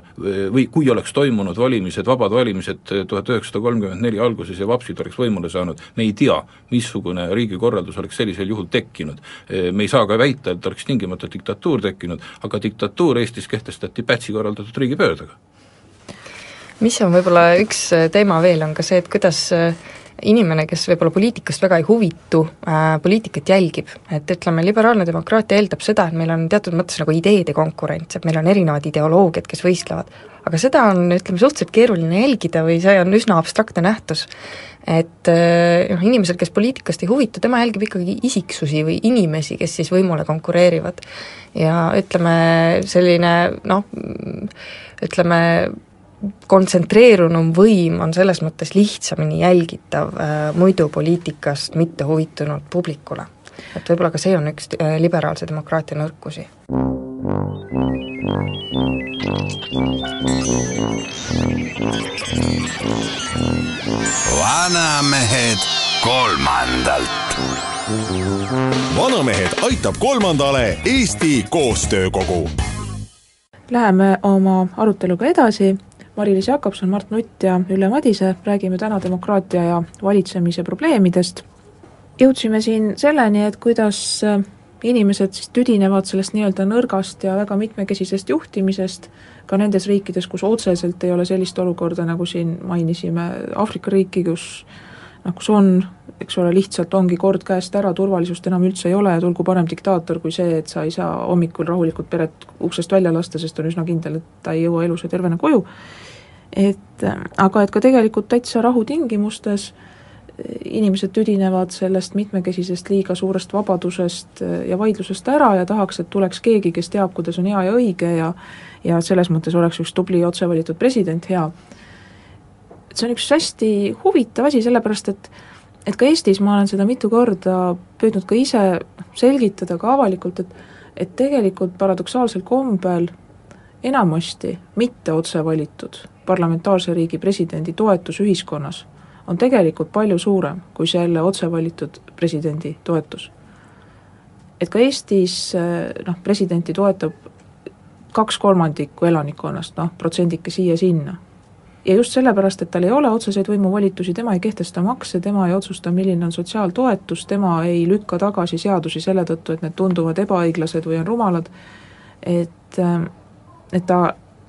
või kui oleks toimunud valimised, vabad valimised tuhat üheksasada kolmkümmend neli alguses ja vapsid oleks võimule saanud, me ei tea, mis missugune riigikorraldus oleks sellisel juhul tekkinud. me ei saa ka väita, et oleks tingimata diktatuur tekkinud, aga diktatuur Eestis kehtestati Pätsi korraldatud riigipöördega. mis on võib-olla üks teema veel, on ka see, et kuidas inimene, kes võib-olla poliitikast väga ei huvitu äh,, poliitikat jälgib, et ütleme, liberaalne demokraatia eeldab seda, et meil on teatud mõttes nagu ideede konkurents, et meil on erinevad ideoloogiad, kes võistlevad. aga seda on, ütleme, suhteliselt keeruline jälgida või see on üsna abstraktne nähtus et äh, noh, inimesel, kes poliitikast ei huvitu, tema jälgib ikkagi isiksusi või inimesi, kes siis võimule konkureerivad. ja ütleme, selline noh, ütleme, kontsentreerunum võim on selles mõttes lihtsamini jälgitav äh, muidu poliitikast mitte huvitunud publikule. et võib-olla ka see on üks äh, liberaalse demokraatia nõrkusi. vanamehed kolmandalt. vanamehed aitab kolmandale Eesti Koostöökogu. Läheme oma aruteluga edasi Mari-Liis Jakobson, Mart Nutt ja Ülle Madise räägime täna demokraatia ja valitsemise probleemidest. jõudsime siin selleni, et kuidas äh, inimesed siis tüdinevad sellest nii-öelda nõrgast ja väga mitmekesisest juhtimisest, ka nendes riikides, kus otseselt ei ole sellist olukorda, nagu siin mainisime, Aafrika riiki, kus noh, kus on, eks ole, lihtsalt ongi kord käest ära, turvalisust enam üldse ei ole ja tulgu parem diktaator kui see, et sa ei saa hommikul rahulikult peret uksest välja lasta, sest on üsna kindel, et ta ei jõua elus ja tervena koju, et aga et ka tegelikult täitsa rahutingimustes inimesed tüdinevad sellest mitmekesisest liiga suurest vabadusest ja vaidlusest ära ja tahaks, et tuleks keegi, kes teab, kuidas on hea ja õige ja ja selles mõttes oleks üks tubli otsevalitud president hea et see on üks hästi huvitav asi, sellepärast et et ka Eestis ma olen seda mitu korda püüdnud ka ise selgitada ka avalikult, et et tegelikult paradoksaalsel kombel enamasti mitte otse valitud parlamentaarse riigi presidendi toetus ühiskonnas on tegelikult palju suurem kui selle otse valitud presidendi toetus. et ka Eestis noh, presidenti toetab kaks kolmandikku elanikkonnast, noh, protsendike siia-sinna ja just sellepärast, et tal ei ole otseseid võimuvolitusi, tema ei kehtesta makse, tema ei otsusta, milline on sotsiaaltoetus, tema ei lükka tagasi seadusi selle tõttu, et need tunduvad ebaõiglased või on rumalad, et, et ta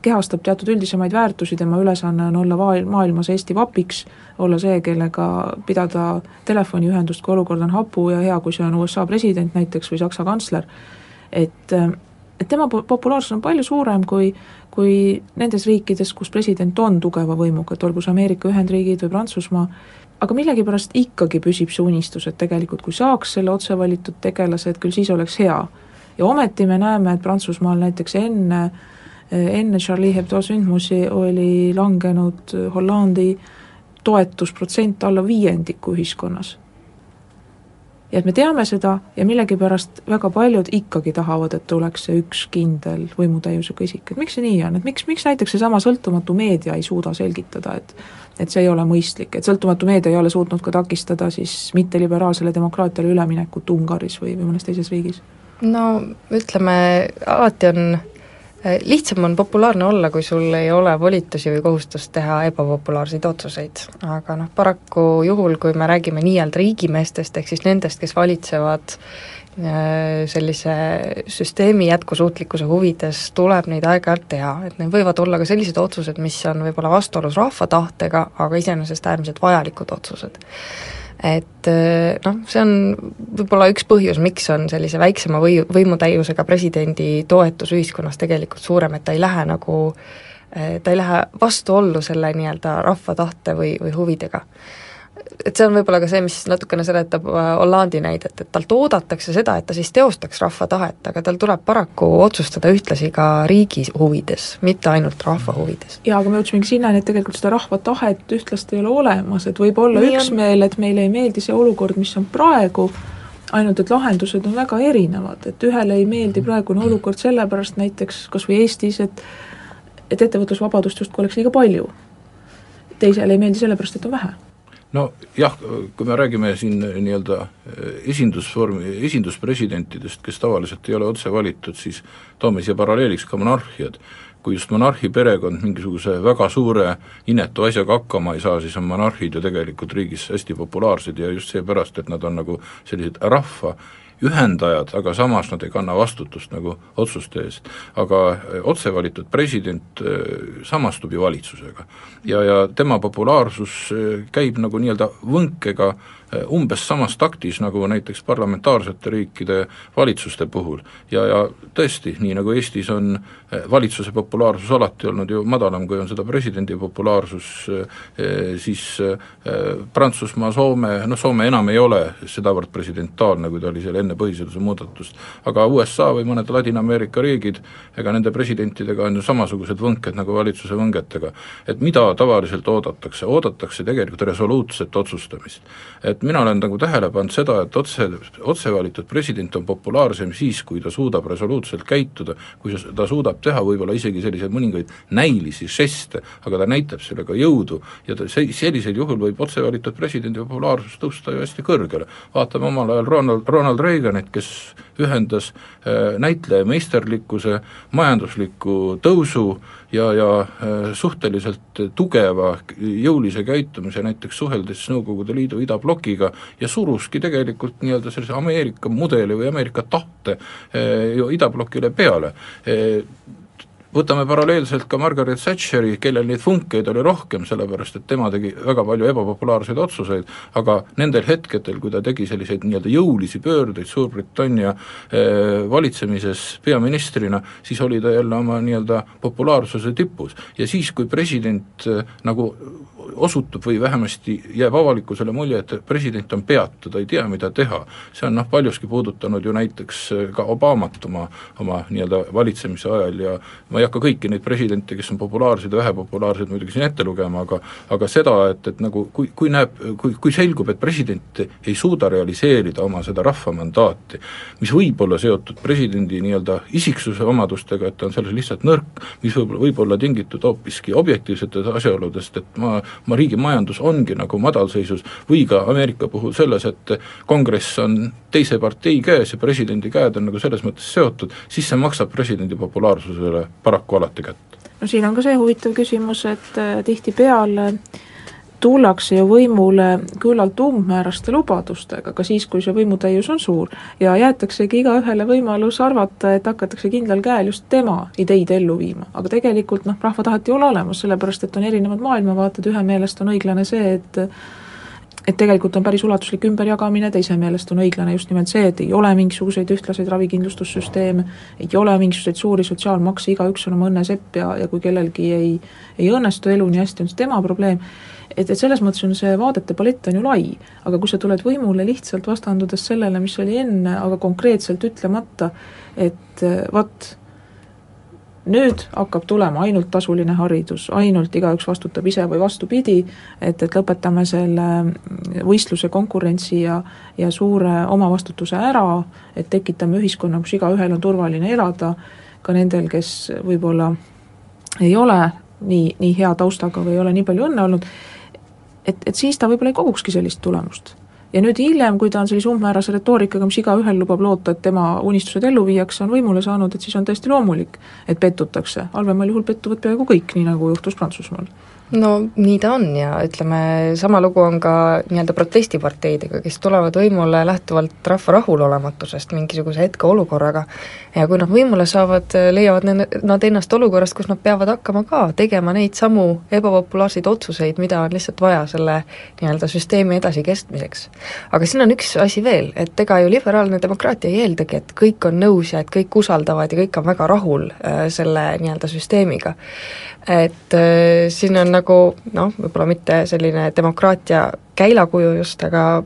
kehastab teatud üldisemaid väärtusi, tema ülesanne on olla vaal-, maailmas Eesti vapiks, olla see, kellega pidada telefoniühendust, kui olukord on hapu ja hea, kui see on USA president näiteks või Saksa kantsler, et et tema populaarsus on palju suurem kui kui nendes riikides, kus president on tugeva võimuga, et olgu see Ameerika Ühendriigid või Prantsusmaa, aga millegipärast ikkagi püsib see unistus, et tegelikult kui saaks selle otse valitud tegelase, et küll siis oleks hea. ja ometi me näeme, et Prantsusmaal näiteks enne, enne Charlie Hebdo sündmusi oli langenud Hollandi toetusprotsent alla viiendiku ühiskonnas ja et me teame seda ja millegipärast väga paljud ikkagi tahavad, et oleks see üks kindel võimutäiusega isik, et miks see nii on, et miks, miks näiteks seesama sõltumatu meedia ei suuda selgitada, et et see ei ole mõistlik, et sõltumatu meedia ei ole suutnud ka takistada siis mitteliberaalsele demokraatiale üleminekut Ungaris või, või mõnes teises riigis? no ütleme, alati on lihtsam on populaarne olla, kui sul ei ole volitusi või kohustust teha ebapopulaarseid otsuseid, aga noh, paraku juhul, kui me räägime nii-öelda riigimeestest, ehk siis nendest, kes valitsevad äh, sellise süsteemi jätkusuutlikkuse huvides, tuleb neid aeg-ajalt teha, et need võivad olla ka sellised otsused, mis on võib-olla vastuolus rahva tahtega, aga iseenesest äärmiselt vajalikud otsused et eh, noh, see on võib-olla üks põhjus, miks on sellise väiksema või, võimutäiusega presidendi toetus ühiskonnas tegelikult suurem, et ta ei lähe nagu eh, ta ei lähe vastuollu selle nii-öelda rahva tahte või, või huvidega et see on võib-olla ka see, mis natukene seletab äh, Hollandi näidet, et talt oodatakse seda, et ta siis teostaks rahva tahet, aga tal tuleb paraku otsustada ühtlasi ka riigi huvides, mitte ainult rahva huvides. jaa, aga me jõudsimegi sinnani, et tegelikult seda rahva tahet ühtlast ei ole olemas, et võib olla Nii üksmeel, et meile ei meeldi see olukord, mis on praegu, ainult et lahendused on väga erinevad, et ühele ei meeldi praegune olukord sellepärast näiteks kas või Eestis, et et ettevõtlusvabadust justkui oleks liiga palju. teisele ei meeldi sellepärast, et on vähe nojah, kui me räägime siin nii-öelda esindusvormi, esinduspresidentidest, kes tavaliselt ei ole otse valitud, siis toome siia paralleeliks ka monarhiad. kui just monarhi perekond mingisuguse väga suure inetu asjaga hakkama ei saa, siis on monarhid ju tegelikult riigis hästi populaarsed ja just seepärast, et nad on nagu sellised rahva ühendajad, aga samas nad ei kanna vastutust nagu otsuste eest. aga eh, otse valitud president eh, samastub ju valitsusega. ja, ja tema populaarsus eh, käib nagu nii-öelda võnkega Äh, umbes samas taktis, nagu näiteks parlamentaarsete riikide valitsuste puhul. ja, ja tõesti, nii nagu Eestis on äh, valitsuse populaarsus alati olnud ju madalam, kui on seda presidendi populaarsus, äh, siis Prantsusmaa, Soome, noh Soome enam ei ole sedavõrd presidentaalne, kui ta oli seal enne põhiseaduse muudatust, aga USA või mõned Ladina-Ameerika riigid, ega nende presidentidega on ju samasugused võnked nagu valitsuse võngetega. et mida tavaliselt oodatakse, oodatakse tegelikult resoluutset otsustamist. et et mina olen nagu tähele pannud seda, et otse, otse valitud president on populaarsem siis, kui ta suudab resoluutselt käituda, kui ta suudab teha võib-olla isegi selliseid mõningaid näilisi žeste, aga ta näitab sellega jõudu ja ta se-, sellisel juhul võib otse valitud presidendi populaarsus tõusta ju hästi kõrgele. vaatame omal ajal Ronald, Ronald Reaganit, kes ühendas äh, näitleja meisterlikkuse, majandusliku tõusu ja, ja äh, suhteliselt tugeva jõulise käitumise näiteks suheldes Nõukogude Liidu idablokiga ja suruski tegelikult nii-öelda sellise Ameerika mudeli või Ameerika tahte äh, ju idablokile peale võtame paralleelselt ka Margaret Thatcheri, kellel neid funkeid oli rohkem, sellepärast et tema tegi väga palju ebapopulaarseid otsuseid, aga nendel hetkedel, kui ta tegi selliseid nii-öelda jõulisi pöördeid Suurbritannia eh, valitsemises peaministrina, siis oli ta jälle oma nii-öelda populaarsuse tipus. ja siis, kui president eh, nagu osutub või vähemasti jääb avalikkusele mulje, et president on peatu, ta ei tea, mida teha, see on noh, paljuski puudutanud ju näiteks äh, ka Obamat oma, oma nii-öelda valitsemise ajal ja ma ei hakka kõiki neid presidente, kes on populaarsed ja vähepopulaarsed muidugi siin ette lugema, aga aga seda, et, et nagu kui, kui näeb, kui, kui selgub, et president ei suuda realiseerida oma seda rahva mandaati, mis võib olla seotud presidendi nii-öelda isiksuse omadustega, et ta on selles lihtsalt nõrk, mis võib, võib olla tingitud hoopiski objektiivsetest asjaoludest, et ma oma riigi majandus ongi nagu madalseisus või ka Ameerika puhul selles, et kongress on teise partei käes ja presidendi käed on nagu selles mõttes seotud, siis see maksab presidendi populaarsusele paraku alati kätte. no siin on ka see huvitav küsimus, et äh, tihtipeale tullakse ju võimule küllalt umbmääraste lubadustega, ka siis, kui see võimutäius on suur. ja jäetaksegi igaühele võimalus arvata, et hakatakse kindlal käel just tema ideid ellu viima. aga tegelikult noh, rahva tahet ei ole olemas, sellepärast et on erinevad maailmavaated, ühe meelest on õiglane see, et et tegelikult on päris ulatuslik ümberjagamine, teise meelest on õiglane just nimelt see, et ei ole mingisuguseid ühtlaseid ravikindlustussüsteeme, ei ole mingisuguseid suuri sotsiaalmakse, igaüks on oma õnne sepp ja, ja kui kellelgi ei, ei õnnestu elu nii hästi, on see tema probleem. Et, et selles mõttes on see vaadete palett on ju lai, aga kui sa tuled võimule lihtsalt vastandudes sellele, mis oli enne, aga konkreetselt ütlemata, et vot, nüüd hakkab tulema ainult tasuline haridus, ainult igaüks vastutab ise või vastupidi, et, et lõpetame selle võistluse, konkurentsi ja, ja suure omavastutuse ära, et tekitame ühiskonna, kus igaühel on turvaline elada, ka nendel, kes võib-olla ei ole nii, nii hea taustaga või ei ole nii palju õnne olnud, et, et siis ta võib-olla ei kogukski sellist tulemust. Ja nüüd hiljem, kui ta on sellise umbmäärase retoorikaga, mis igaühel lubab loota, et tema unistused ellu viiakse, on võimule saanud, et siis on täiesti loomulik, et pettutakse. halvemal juhul pettuvad peaaegu kõik, nii nagu juhtus Prantsusmaal no nii ta on ja ütleme, sama lugu on ka nii-öelda protestiparteidega, kes tulevad võimule lähtuvalt rahva rahulolematusest mingisuguse hetkeolukorraga ja kui nad võimule saavad, leiavad nad ennast olukorrast, kus nad peavad hakkama ka tegema neid samu ebapopulaarseid otsuseid, mida on lihtsalt vaja selle nii-öelda süsteemi edasikestmiseks. aga siin on üks asi veel, et ega ju liberaalne demokraatia ei eeldagi, et kõik on nõus ja et kõik usaldavad ja kõik on väga rahul äh, selle nii-öelda süsteemiga et äh, siin on nagu noh, võib-olla mitte selline demokraatia käilakuju just, aga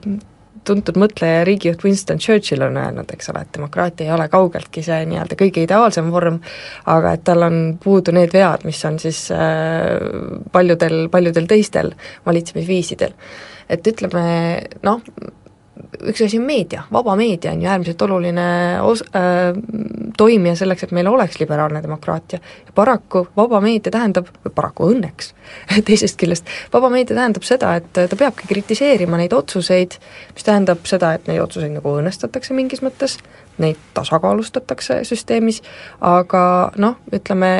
tuntud mõtleja ja riigijuht Winston Churchill on öelnud, eks ole, et demokraatia ei ole kaugeltki see nii-öelda kõige ideaalsem vorm, aga et tal on puudu need vead, mis on siis äh, paljudel, paljudel teistel valitsemisviisidel. et ütleme noh, üks asi on meedia, vaba meedia on ju äärmiselt oluline os-, äh, toimija selleks, et meil oleks liberaalne demokraatia. ja paraku vaba meedia tähendab, või paraku õnneks teisest küljest, vaba meedia tähendab seda, et ta peabki kritiseerima neid otsuseid, mis tähendab seda, et neid otsuseid nagu õõnestatakse mingis mõttes, neid tasakaalustatakse süsteemis, aga noh, ütleme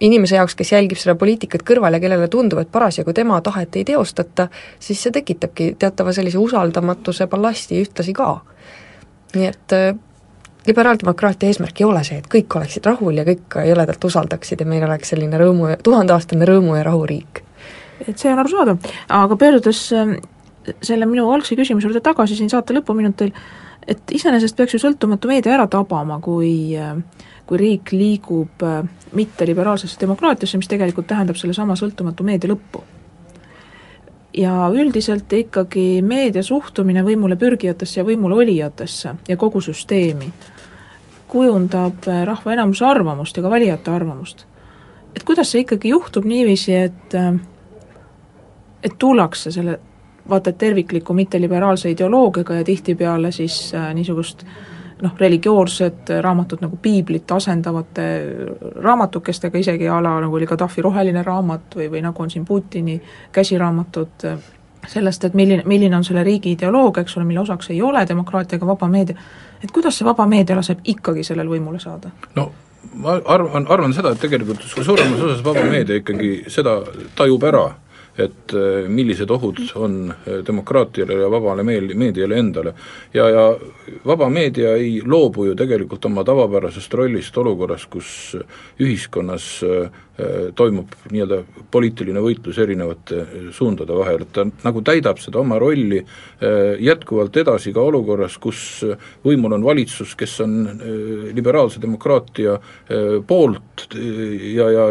inimese jaoks, kes jälgib seda poliitikat kõrval ja kellele tundub, et parasjagu tema tahet ei teostata, siis see tekitabki teatava sellise usaldamatuse ballasti ühtlasi ka. nii et äh, liberaaldemokraatia eesmärk ei ole see, et kõik oleksid rahul ja kõik jõledalt usaldaksid ja meil oleks selline rõõmu, tuhandeaastane rõõmu ja rahuriik. et see on arusaadav, aga pöördudes äh, selle minu algse küsimuse juurde tagasi siin saate lõpuminutil, et iseenesest peaks ju sõltumatu meedia ära tabama, kui kui riik liigub äh, mitteliberaalsesse demokraatiasse, mis tegelikult tähendab sellesama sõltumatu meedia lõppu. ja üldiselt ikkagi meedia suhtumine võimule pürgijatesse ja võimule olijatesse ja kogu süsteemi kujundab äh, rahva enamuse arvamust ja ka valijate arvamust. et kuidas see ikkagi juhtub niiviisi, et äh, et tullakse selle vaata et tervikliku mitteliberaalse ideoloogiaga ja tihtipeale siis äh, niisugust noh, religioossed raamatud nagu piiblit asendavate raamatukestega, isegi a la nagu oli Gaddafi roheline raamat või, või nagu on siin Putini käsiraamatud äh, sellest, et milline, milline on selle riigi ideoloogia, eks ole, mille osaks ei ole demokraatia ega vaba meedia, et kuidas see vaba meedia laseb ikkagi sellel võimule saada? no ma arvan, arvan seda, et tegelikult suuremas osas vaba meedia ikkagi seda tajub ära et äh, millised ohud on äh, demokraatiale ja vabale meel-, meediale endale. ja, ja vaba meedia ei loobu ju tegelikult oma tavapärasest rollist olukorras, kus ühiskonnas äh, toimub nii-öelda poliitiline võitlus erinevate suundade vahel, et ta nagu täidab seda oma rolli jätkuvalt edasi ka olukorras, kus võimul on valitsus, kes on liberaalse demokraatia poolt ja, ja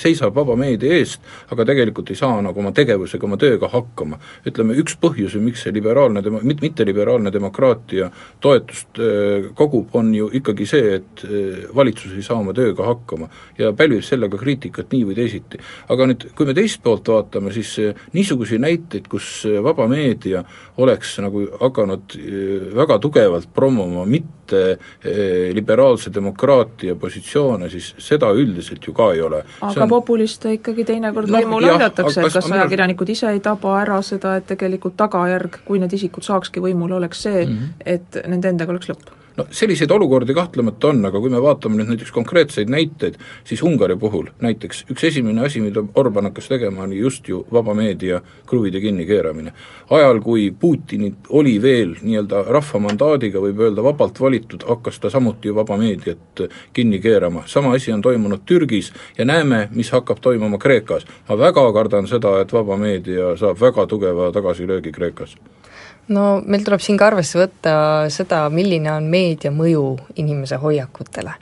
seisab vaba meedia eest, aga tegelikult ei saa nagu oma tegevusega, oma tööga hakkama. ütleme, üks põhjusi, miks see liberaalne demo-, mit-, mitteliberaalne demokraatia toetust äh, kogub, on ju ikkagi see, et äh, valitsus ei saa oma tööga hakkama ja pälvib sellega kriitikat nii või teisiti. aga nüüd, kui me teist poolt vaatame, siis äh, niisuguseid näiteid, kus vaba meedia oleks nagu hakanud väga tugevalt promoma mitte liberaalse demokraatia positsioone, siis seda üldiselt ju ka ei ole. aga on... populiste ikkagi teinekord no, võimule aidatakse, et kas ajakirjanikud ise ei taba ära seda, et tegelikult tagajärg, kui need isikud saakski võimule, oleks see mm, -hmm. et nende endaga oleks lõpp? no selliseid olukordi kahtlemata on, aga kui me vaatame nüüd näiteks konkreetseid näiteid, siis Ungari puhul näiteks üks esimene asi, mida Orban hakkas tegema, oli just ju vaba meedia kruvide kinnikeeramine. ajal, kui Putin oli veel nii-öelda rahva mandaadiga, võib öelda vabalt valitud, hakkas ta samuti vaba meediat kinni keerama, sama asi on toimunud Türgis ja näeme, mis hakkab toimuma Kreekas. ma väga kardan seda, et vaba meedia saab väga tugeva tagasilöögi Kreekas no meil tuleb siin ka arvesse võtta seda, milline on meedia mõju inimese hoiakutele.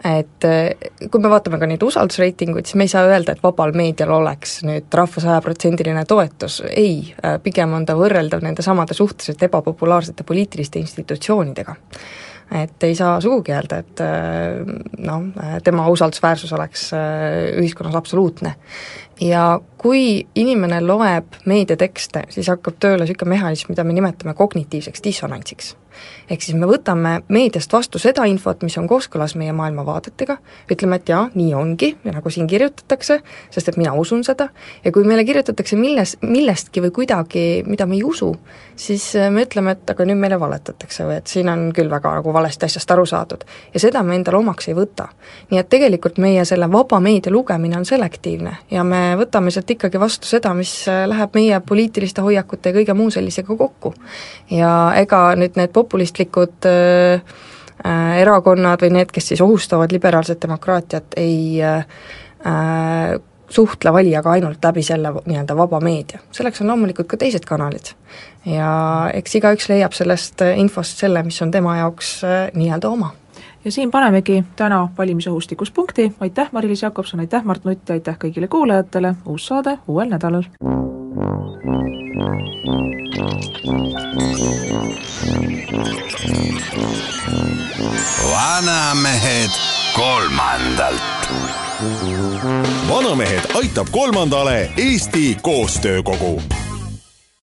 et eh, kui me vaatame ka neid usaldusreitinguid, siis me ei saa öelda, et vabal meedial oleks nüüd rahva sajaprotsendiline toetus, ei, eh, pigem on ta võrreldav nende samade suhteliselt ebapopulaarsete poliitiliste institutsioonidega et ei saa sugugi öelda, et eh, noh, tema usaldusväärsus oleks ühiskonnas absoluutne ja kui inimene loeb meediatekste, siis hakkab tööle niisugune mehhanism, mida me nimetame kognitiivseks dissonantsiks ehk siis me võtame meediast vastu seda infot, mis on kooskõlas meie maailmavaadetega, ütleme, et jaa, nii ongi, ja nagu siin kirjutatakse, sest et mina usun seda, ja kui meile kirjutatakse milles, millestki või kuidagi, mida me ei usu, siis äh, me ütleme, et aga nüüd meile valetatakse või et siin on küll väga nagu valesti asjast aru saadud. ja seda me endale omaks ei võta. nii et tegelikult meie selle vaba meedia lugemine on selektiivne ja me võtame sealt ikkagi vastu seda, mis äh, läheb meie poliitiliste hoiakute ja kõige muu sellisega kokku. ja ega nüüd need populistlikud äh, äh, erakonnad või need, kes siis ohustavad liberaalset demokraatiat, ei äh, äh, suhtle valijaga ainult läbi selle nii-öelda vaba meedia, selleks on loomulikult ka teised kanalid. ja eks igaüks leiab sellest infost selle, mis on tema jaoks nii-öelda oma ja siin panemegi täna valimisohustikus punkti, aitäh, Mari-Liis Jakobson, aitäh, Mart Nutt! Ja aitäh kõigile kuulajatele, uus saade uuel nädalal! vanamehed kolmandalt. vanamehed aitab kolmandale Eesti Koostöökogu